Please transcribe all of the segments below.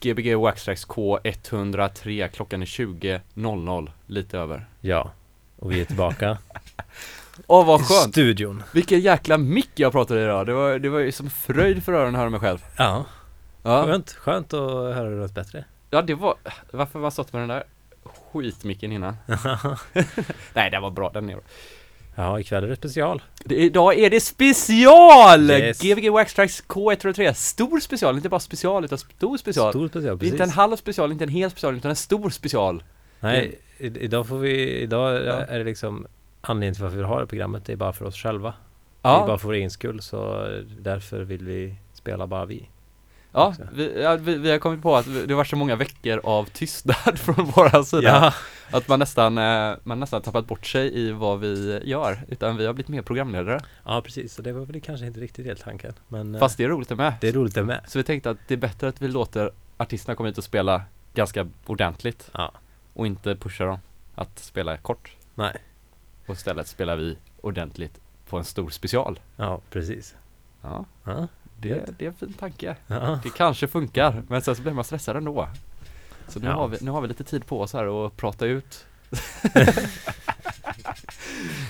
Gbg Waxtrax K103, klockan är 20.00, lite över. Ja, och vi är tillbaka Åh vad i skönt! studion. Vilken jäkla mick jag pratade idag, det var, det var ju som fröjd för öronen att höra mig själv. Ja, Ja, skönt, skönt att höra det bättre. ja det var, varför har man stått med den där skitmicken innan? Nej, den var bra, den är bra. Ja, ikväll är det special. Idag är det special! Yes. Gbg Waxtrax K103, stor special, inte bara special utan stor special. Stor special, precis. inte en halv special, inte en hel special, utan en stor special. Nej, i, idag får vi, idag Ja. är det liksom anledningen till varför vi har det programmet, det är bara för oss själva. Det är Ja, bara för vår egen skull, så därför vill vi spela bara vi. Ja, vi, ja vi, vi har kommit på att det har varit så många veckor av tystnad från våra sida. Ja, Att man nästan, eh, man nästan tappat bort sig i vad vi gör. Utan vi har blivit mer programledare. ja precis, så det var väl kanske inte riktigt helt tanken. Men eh, Fast det är roligt det med. det är roligt det med. Så vi tänkte att det är bättre att vi låter artisterna komma hit och spela ganska ordentligt. Ja, Och inte pusha dem att spela kort. nej, Och istället spelar vi ordentligt på en stor special. ja precis. Ja, Ja, det, det är en fin tanke. ja. Det kanske funkar, men sen så blir man stressad ändå. Så nu, Ja. har vi, nu har vi lite tid på oss här att prata ut.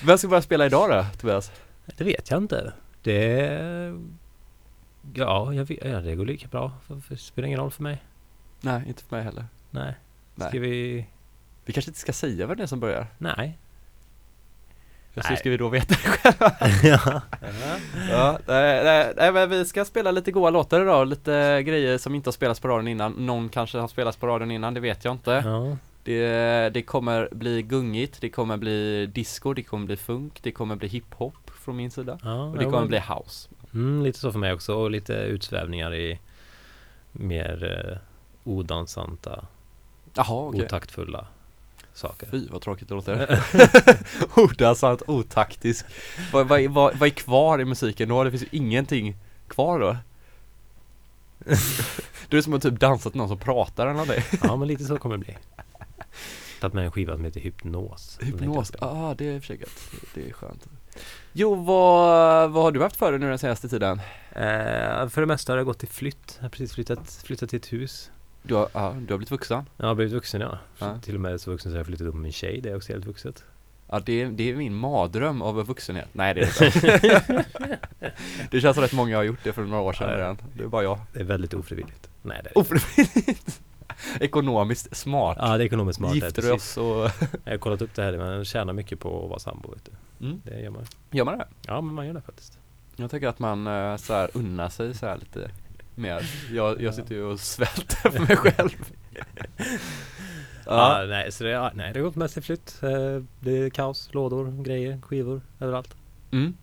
Vem ska börja spela idag då, Tobias? Det vet jag inte. Det... Ja, jag vet, ja, det går lika bra. Det spelar ingen roll för mig. Nej, inte för mig heller. Nej. Nej. Ska vi... Vi kanske inte ska säga vem det är som börjar. Nej. För så ska vi då veta det själva. ja. ja, nej, nej, nej, men vi ska spela lite goa låtar idag, lite grejer som inte har spelats på radion innan. Någon kanske har spelats på radion innan, det vet jag inte. ja. Det, det kommer bli gungigt, det kommer bli disco, det kommer bli funk, det kommer bli hiphop från min sida. ja Och det kommer men- bli house. Mm, lite så för mig också. Och lite utsvävningar i mer eh, odansanta, Jaha, okej. otaktfulla saker. Fy vad tråkigt det låter. Odansant, otaktisk. Vad, vad, vad, vad är kvar i musiken då? Det finns ju ingenting kvar då. Du är som att typ dansa till någon som pratar eller någonting. Ja, men lite så kommer det bli. Tagit med en skiva som heter Hypnos. Hypnos, ja ah, det är i och för sig gött. Det är skönt. Jo, vad, vad har du haft för dig nu den senaste tiden? Eh, för det mesta har det gått till flytt. Jag har precis flyttat, flyttat till ett hus. Du har, ja, du har blivit vuxen? Jag har blivit vuxen ja. Ja. Till och med så vuxen så jag har flyttat upp med min tjej. Det är också helt vuxet. Ja, det är, det är min mardröm av vuxenhet. Nej, det är det inte. det känns som rätt många har gjort det för några år sedan Ja, ja. redan. Det är bara jag. Det är väldigt ofrivilligt. Nej det är. Ofrivilligt. Ekonomiskt smart. Ja det är ekonomiskt smart. Gifter precis. oss och... Jag har kollat upp det här. Man tjänar mycket på att vara sambo. Vet du. Mm. Det gör man. Gör man det? Ja men man gör det faktiskt. Jag tycker att man eh, så här unnar sig så här lite mer. Jag, jag sitter ju och svälter för mig själv. Ja, ja. nej, så det, ja, nej, det har gått mest till flytt. Eh, Det är kaos, lådor, grejer, skivor överallt. Mm.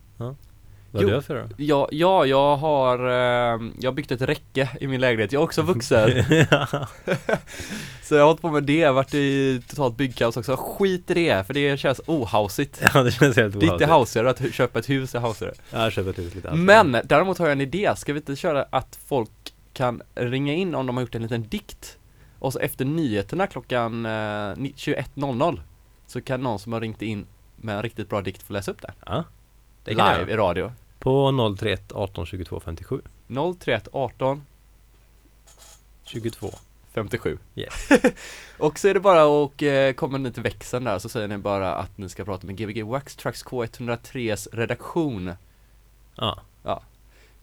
Vad Jo. har du för då? Ja, ja, jag har, eh, jag har byggt ett räcke i min lägenhet. Jag är också vuxen. så jag har hållit på med det, varit i totalt byggkaos också. Skit i det, för det känns ohausigt. ja det känns helt Det är inte ohausigt. hausigare att köpa ett hus är hausigare. Jag har köpt ett hus lite allt. Men däremot har jag en idé, ska vi inte köra att folk kan ringa in om de har gjort en liten dikt och så efter nyheterna klockan eh, ni- 21.00 så kan någon som har ringt in med en riktigt bra dikt få läsa upp det. Ja, det jag Live i radio. På 031 18 22 57 031 18 22 57 Yes. Och så är det bara att eh, komma ni till växeln där så säger ni bara att ni ska prata med Gbg Wax Tracks K103s redaktion Ja,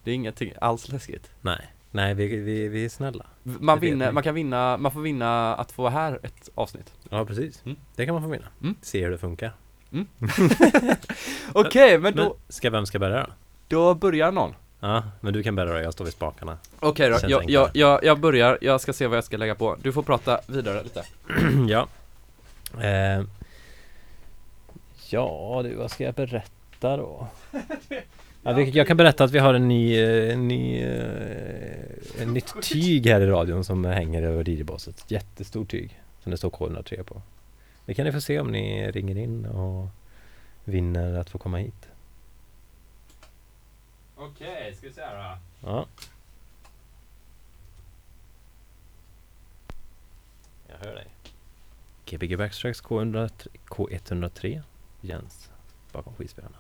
Det är ingenting alls läskigt nej. Nej, vi, vi, vi är snälla. Man Det vinner, man kan vinna, man får vinna att få vara här ett avsnitt Ja, precis. Mm. Det kan man få vinna. Mm. Se hur det funkar. Okej, men Men då, ska vem ska bärga då? Då börjar någon Ja, men du kan bärga då. Jag står vid spakarna. Okej då, jag, jag, jag, jag börjar, jag ska se vad jag ska lägga på Du får prata vidare lite ja. Eh, ja, du, vad ska jag berätta då? Ja, vi, jag kan berätta att vi har en ny, eh, en ny eh, en nytt tyg här i radion som hänger över DJ-båset. Jättestort tyg som det står K103 på. Det kan ni få se om ni ringer in och vinner att få komma hit. Okej, ska vi se här då Ja. Jag hör dig. Gbg Backstracks K103, K103 Jens bakom skivspelarna.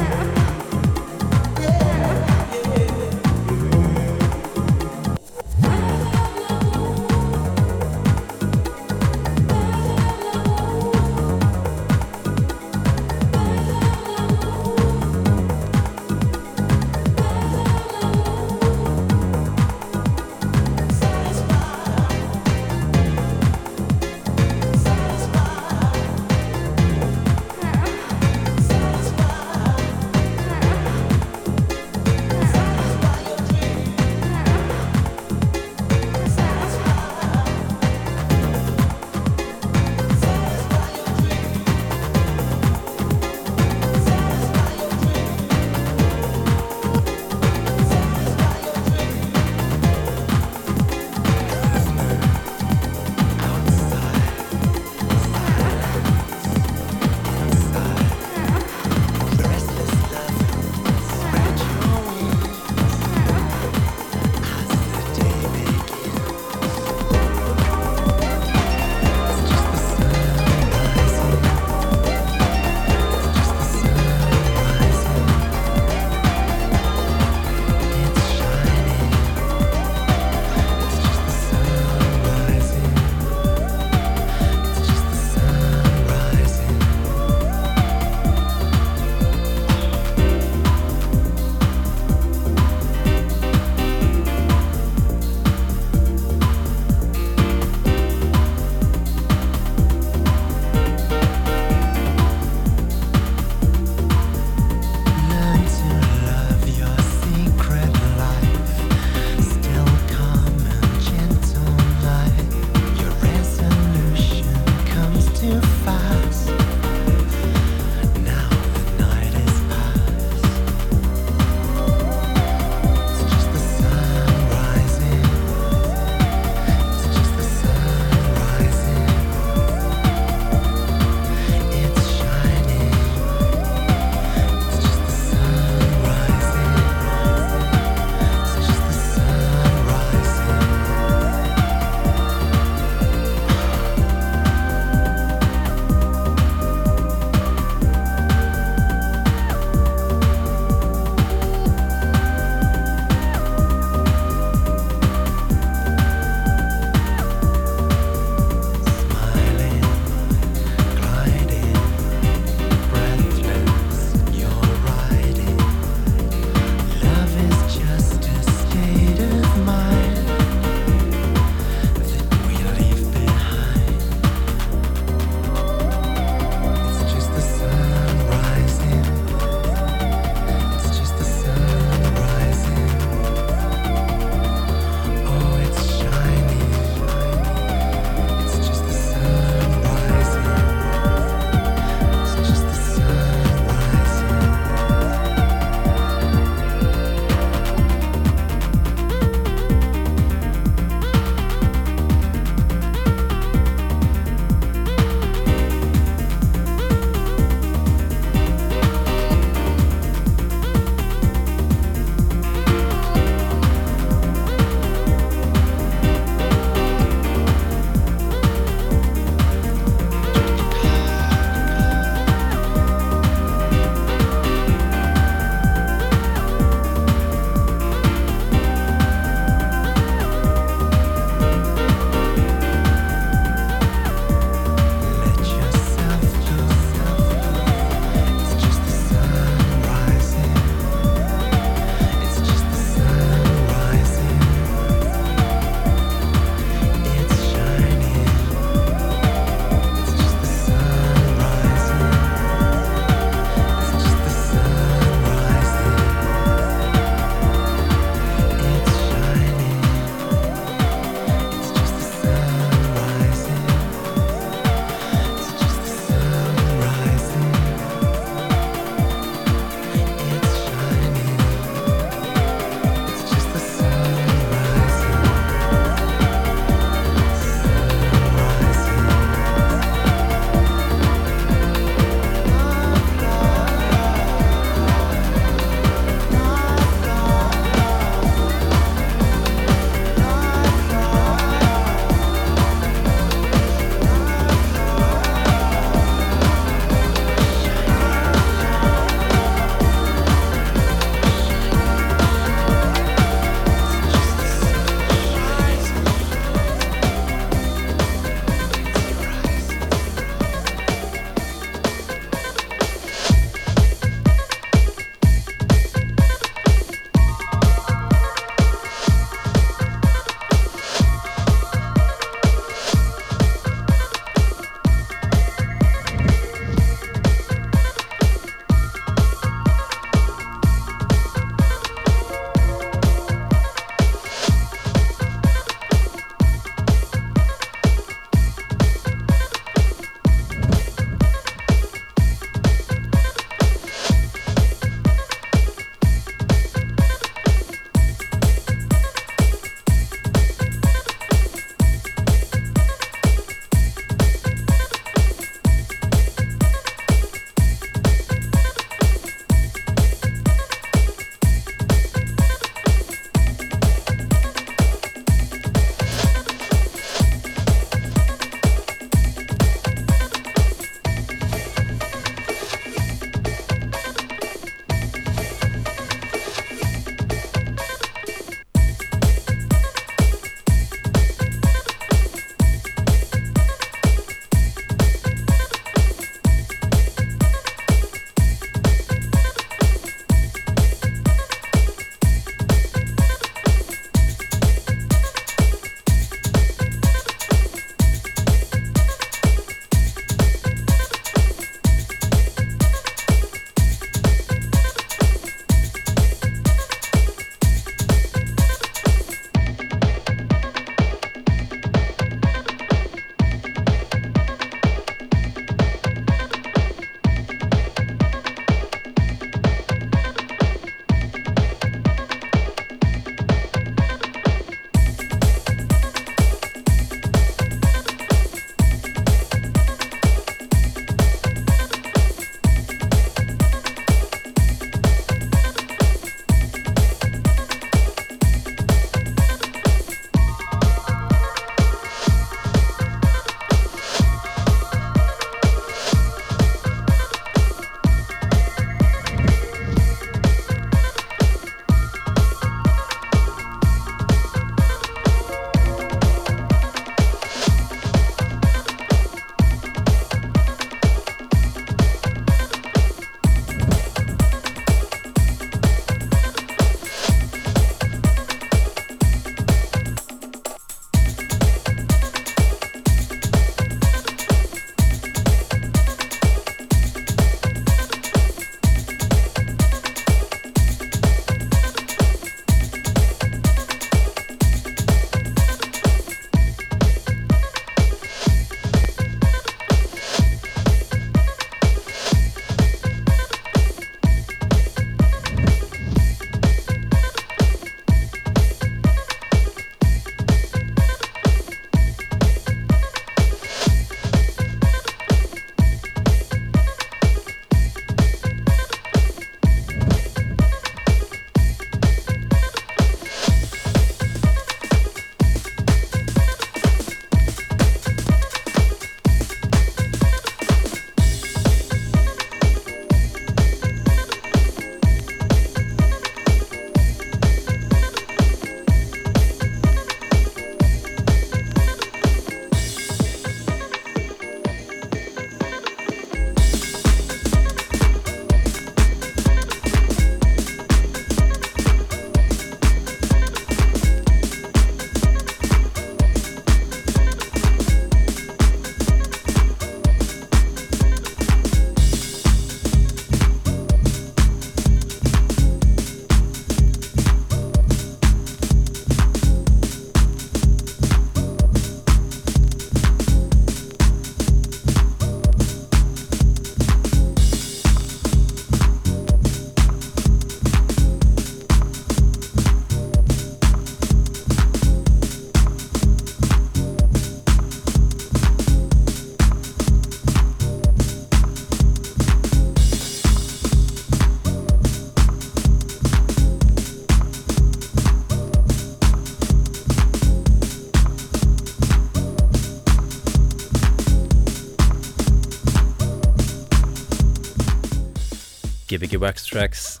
Gbg Wax Tracks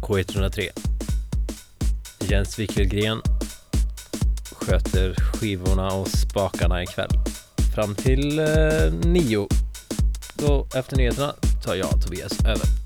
K103. Jens Wikelgren sköter skivorna och spakarna ikväll. Fram till eh, nio. Då efter nyheterna tar jag Tobias över.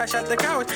I shot the coward.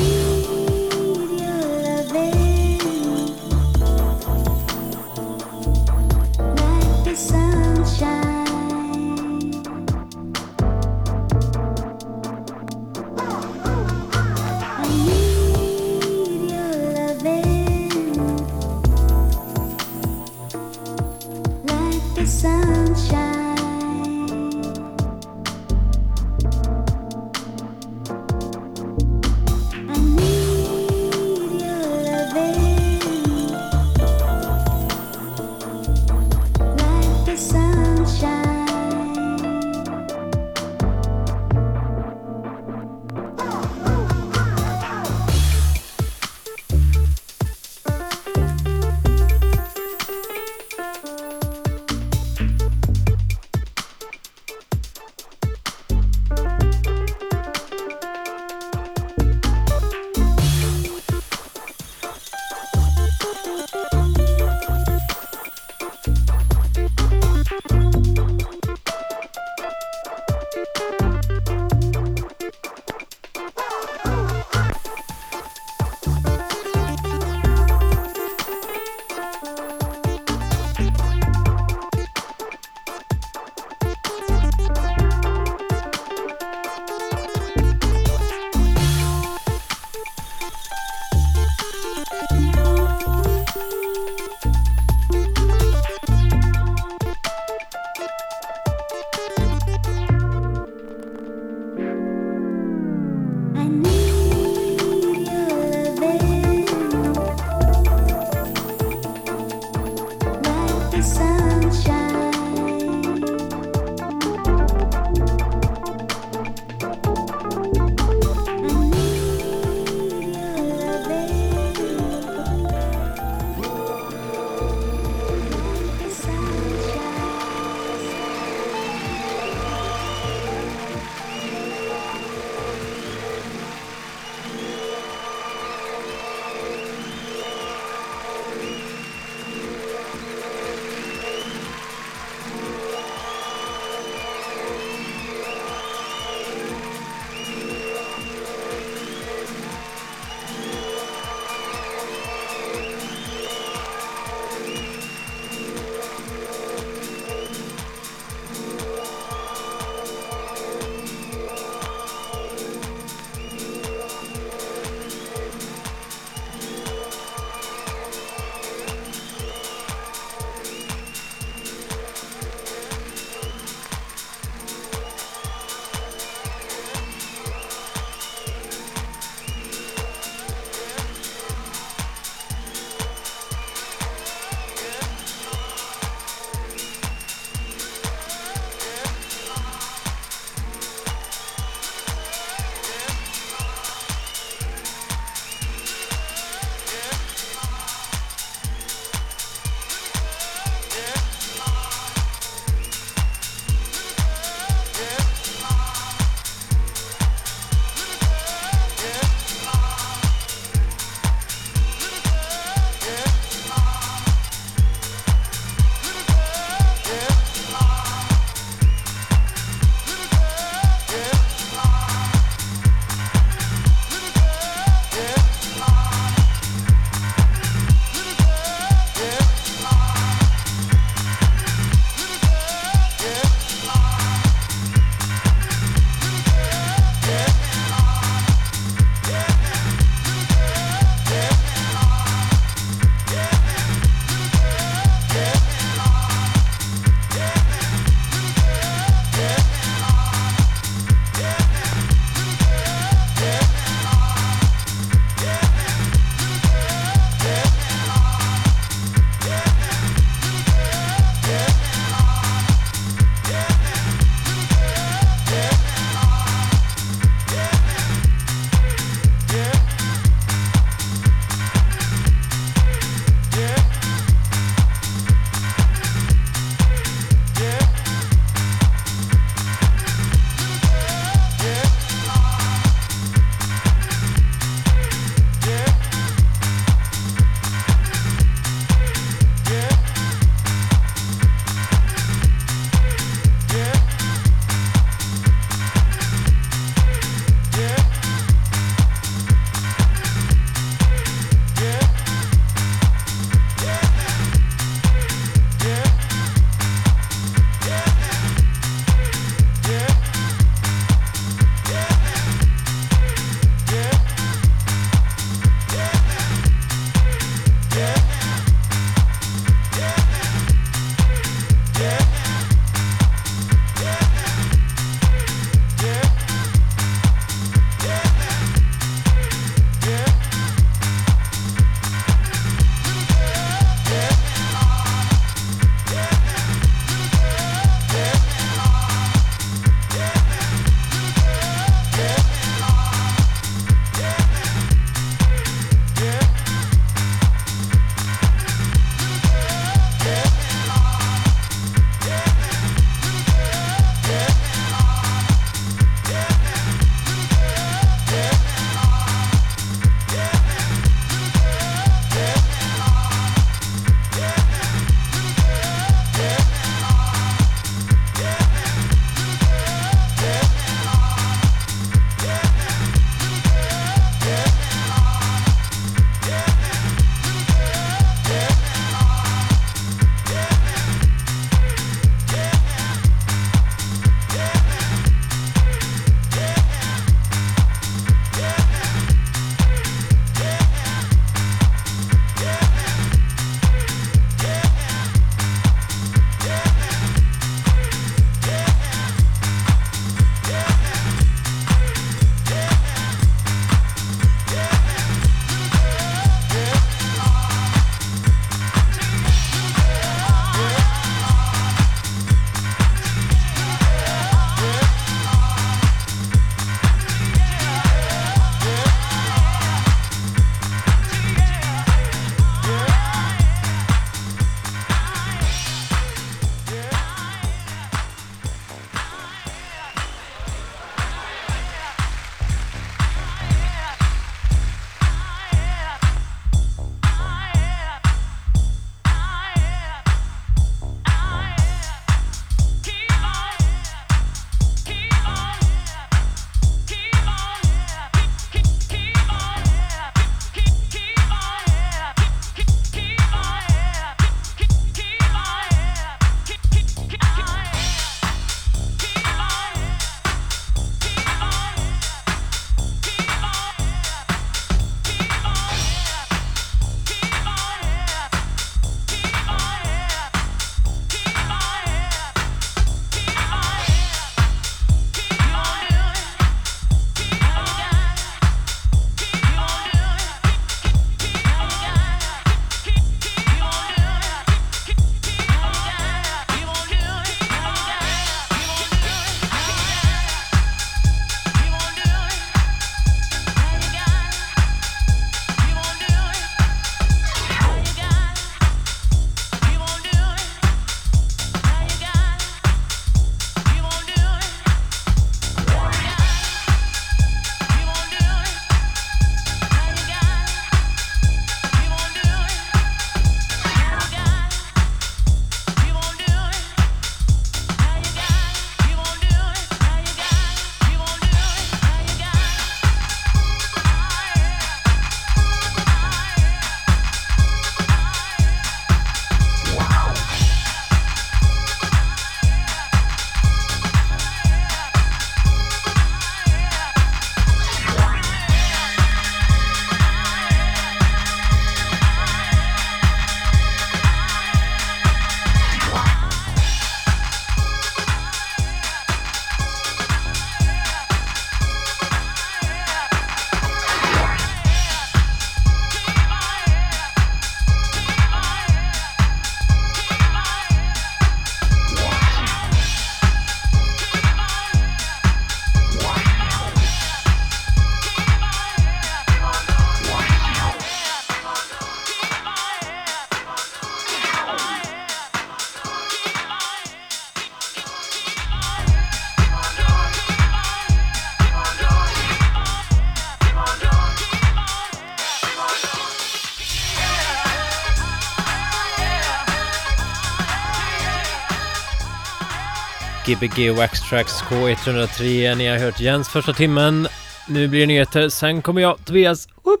Gbg Wax Tracks K103. Ni har hört Jens första timmen. Nu blir det nyheter, sen kommer jag, Tobias. Upp.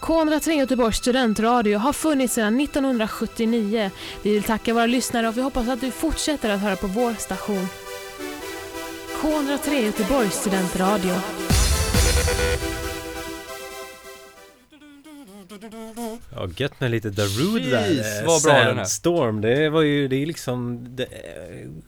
K103 Göteborgs studentradio har funnits sedan 1979. Vi vill tacka våra lyssnare och vi hoppas att du fortsätter att höra på vår station. K103 Göteborgs studentradio. Gött med lite Darude där. Jeez, vad bra den är. Det var ju, det är liksom... Det,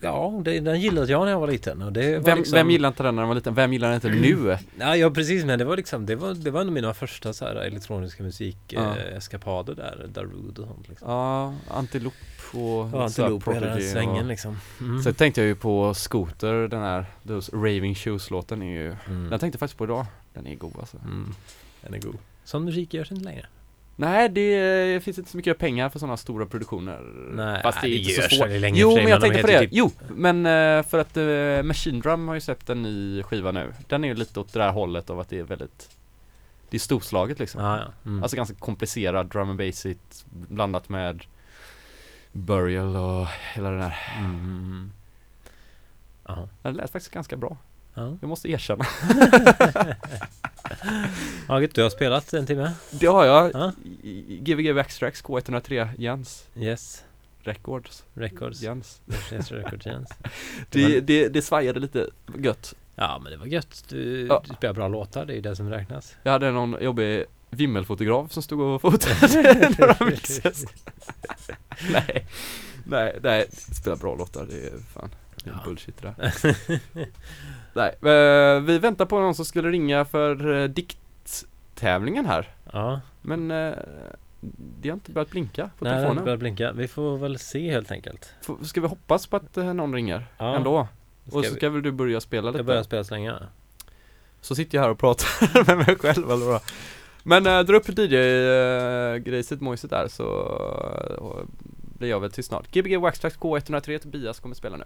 ja, det, den gillade jag när jag var liten. Och det var Vem, liksom, vem gillar inte den när man var liten? Vem gillar den inte nu? Ja, ja, precis. Men det var liksom, det var, det var en av mina första så här elektroniska musik Ja. där. Darude och sånt liksom. Ja, Antilop och Ja, så här Antilope och hela den svängen och- liksom. Mm. Sen tänkte jag ju på Scooter, den här Those Raving Shoes-låten är ju Mm. Den tänkte jag faktiskt på idag Den är god alltså Mm. Den är god. Sån musik görs inte längre. Nej, det finns inte så mycket pengar för sådana stora produktioner Nej, Fast det är det inte så svårt länge Jo, men jag tänkte på det typ- Jo, men eh, för att eh, Machine Drum har ju släppt en ny skiva nu Den är ju lite åt det där hållet av att det är väldigt Det är storslaget liksom Ja, ja. Mm. Alltså ganska komplicerad drum and bass blandat med Burial och hela den där Mm. Ja. Den lät faktiskt ganska bra Ja. Jag måste erkänna Ja, du har spelat en timme? Det har jag Ja. Gbg Backstracks K103 Jens Yes. Records Records. Jens Yes, Records Jens. det, det, det svajade lite gött Ja, men det var gött. Du, Ja. du spelar bra låtar, det är det som räknas. Jag hade någon jobbig vimmelfotograf som stod och fotade några mixes Nej, nej, nej, spela bra låtar, det är fan Ja. bullshit det där Nej, eh, vi väntar på någon som skulle ringa för eh, dikttävlingen här Ja, Men eh, det har inte börjat blinka på nej, det har inte telefonen börjat blinka. Vi får väl se helt enkelt. Ska vi hoppas på att någon ringer Ja. ändå? Ska Och så vi- ska väl du börja spela lite? Jag börjar spela så länge. Så sitter jag här och pratar med mig själv eller vad? Men äh, dra upp DJ-grejset, mojset där så blir jag väl till snart. Gbg Waxtrax K103 Tobias kommer spela nu.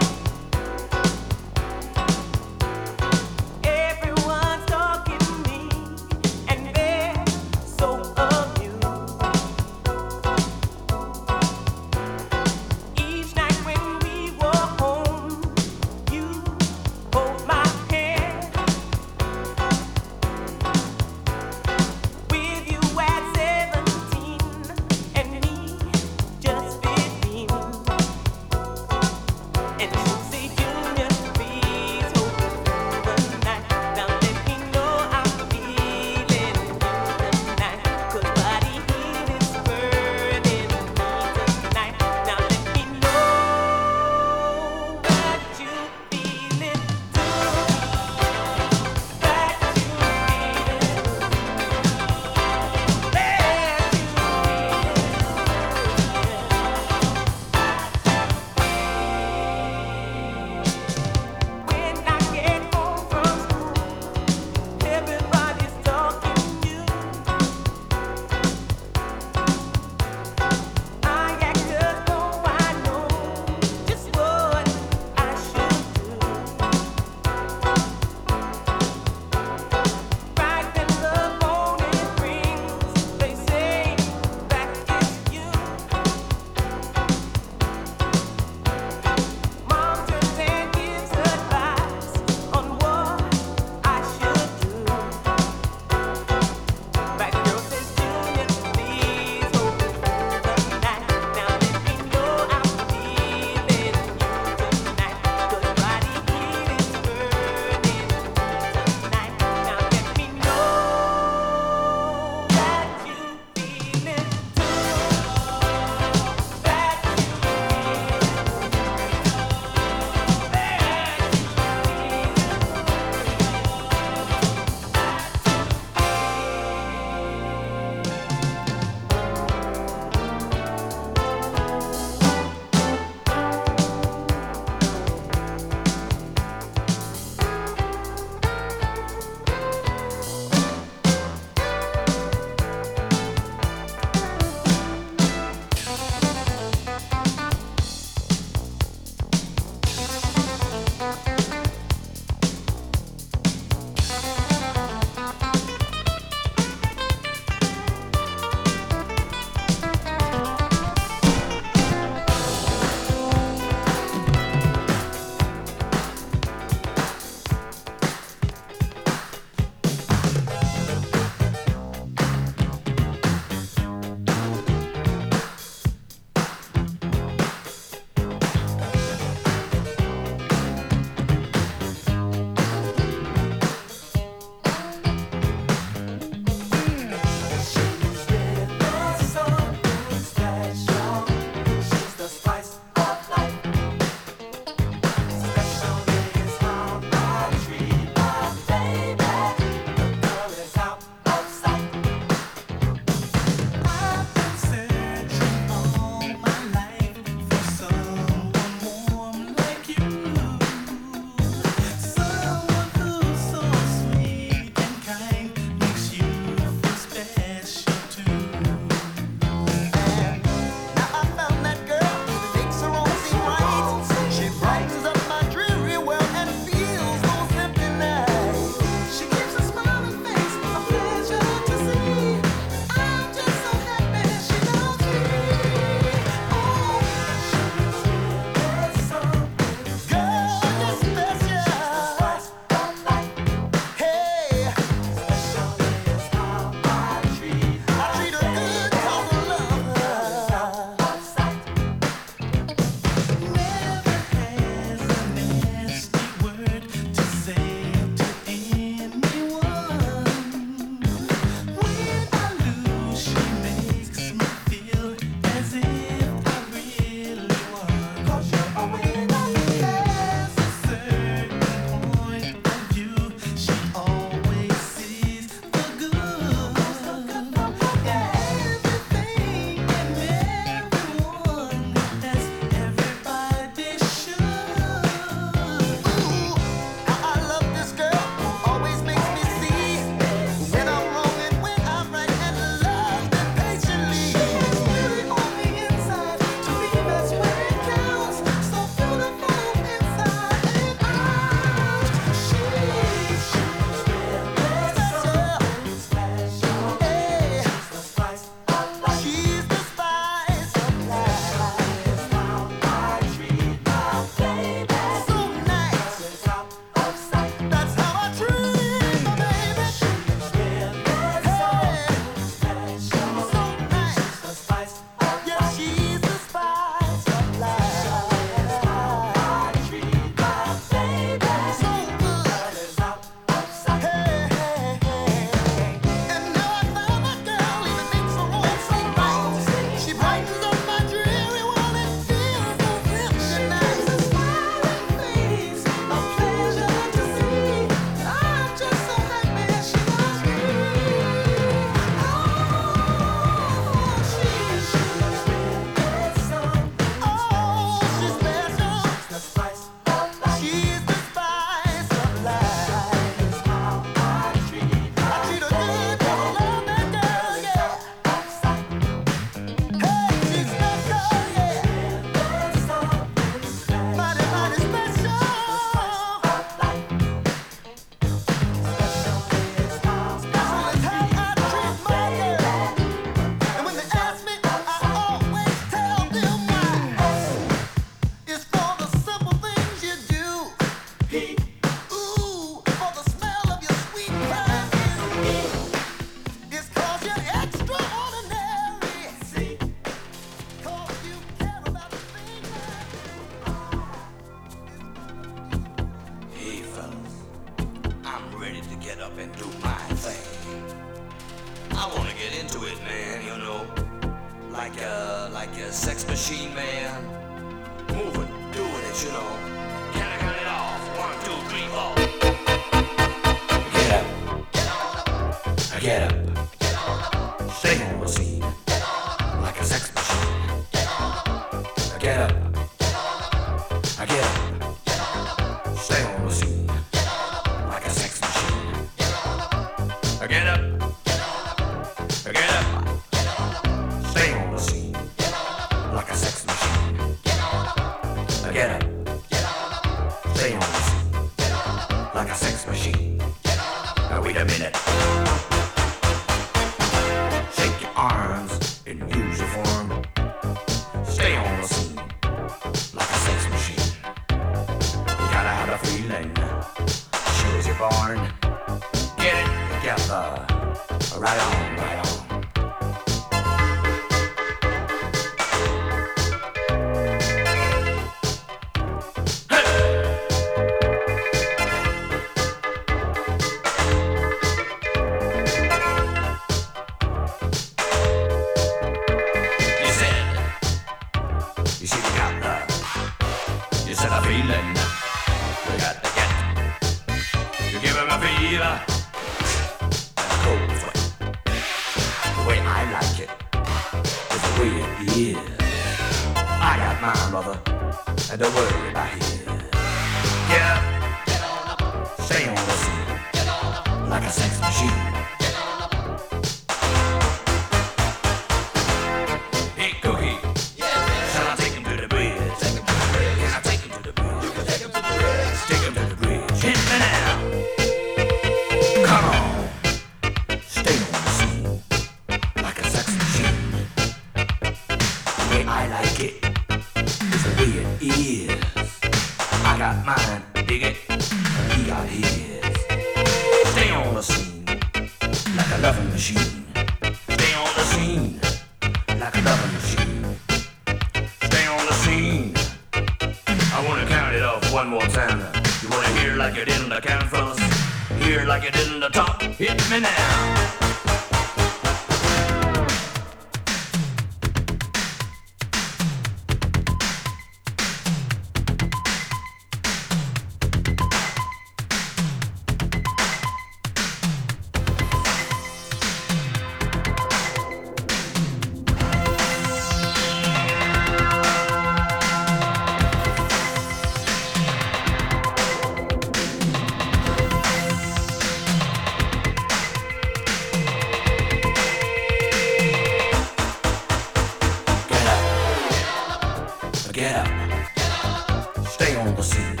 On the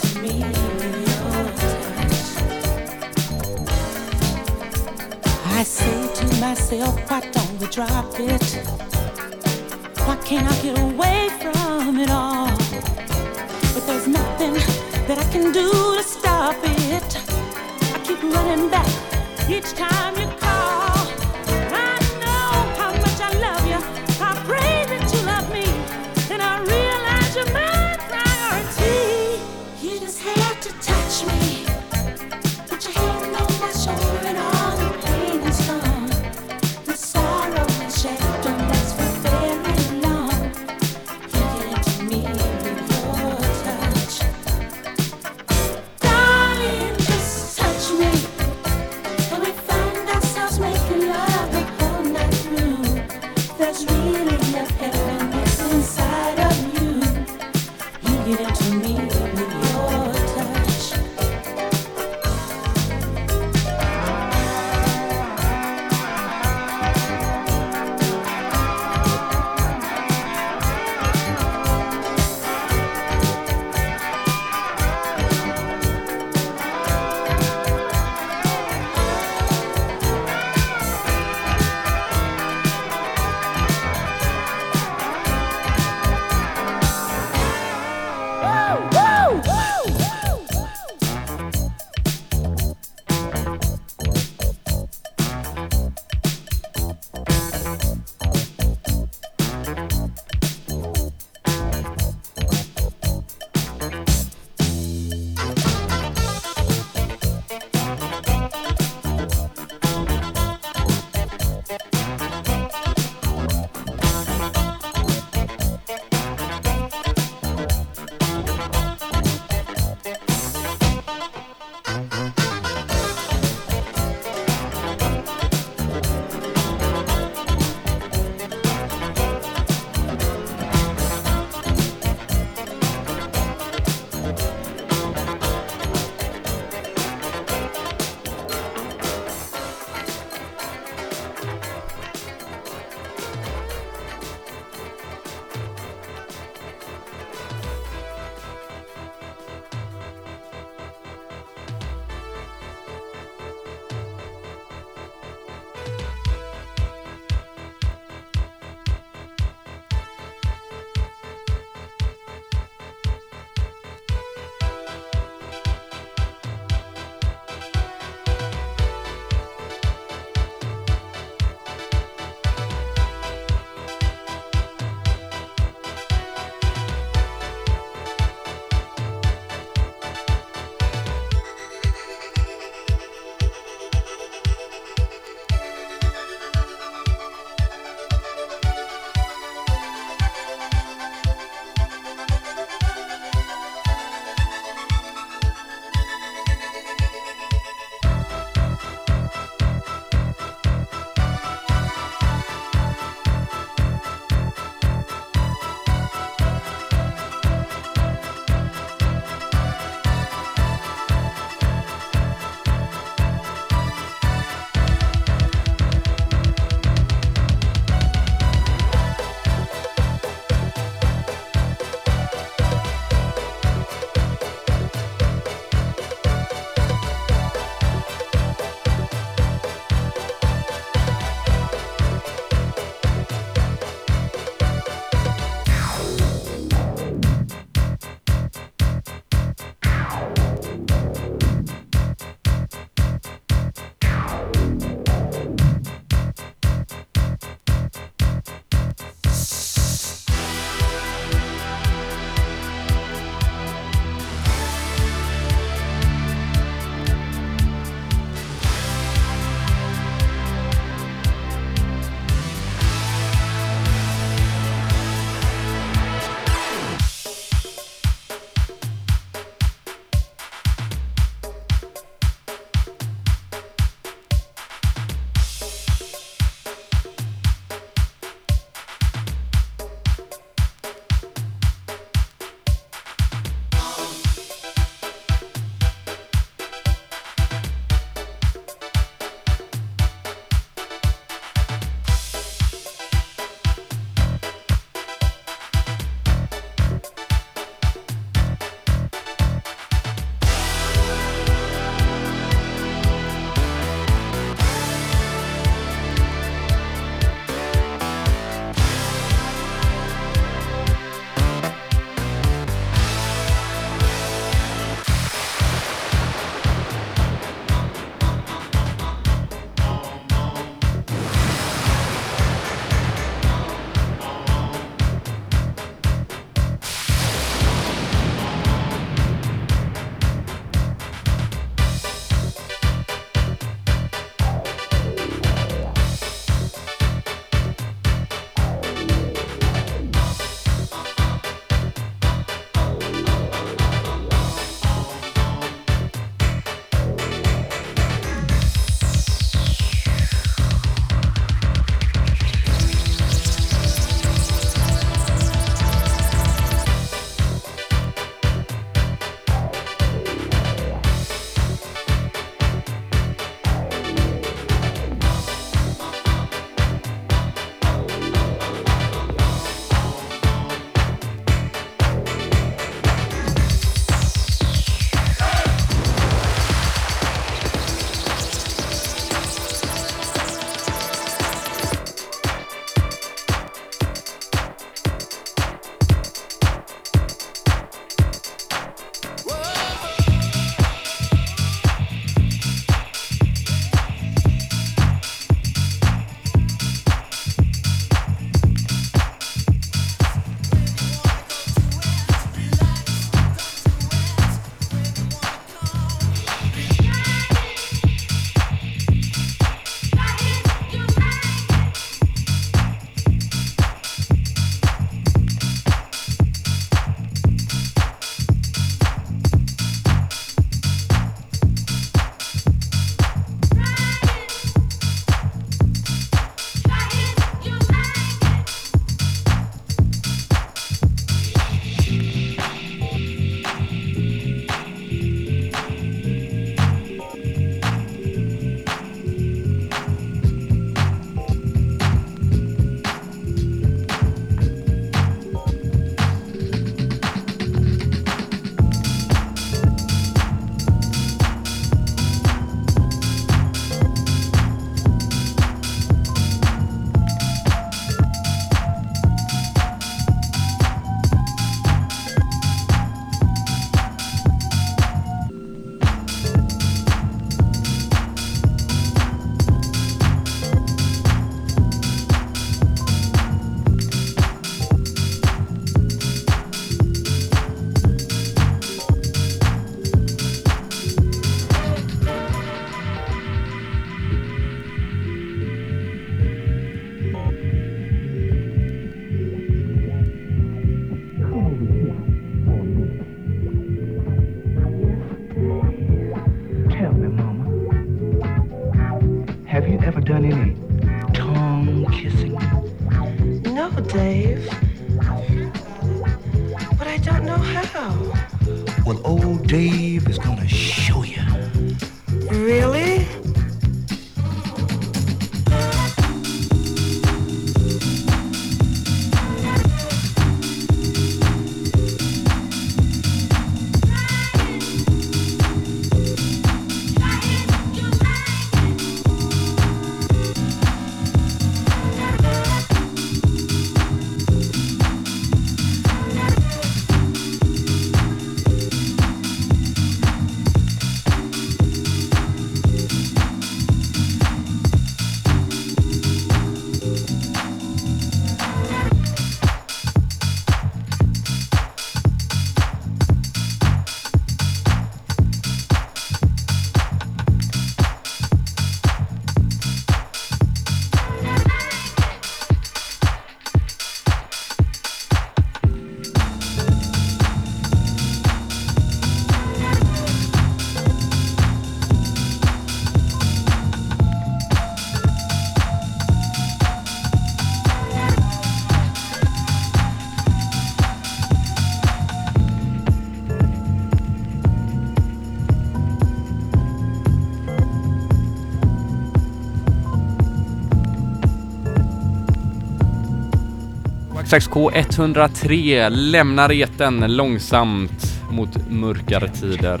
6K103 lämnar eten långsamt mot mörkare tider.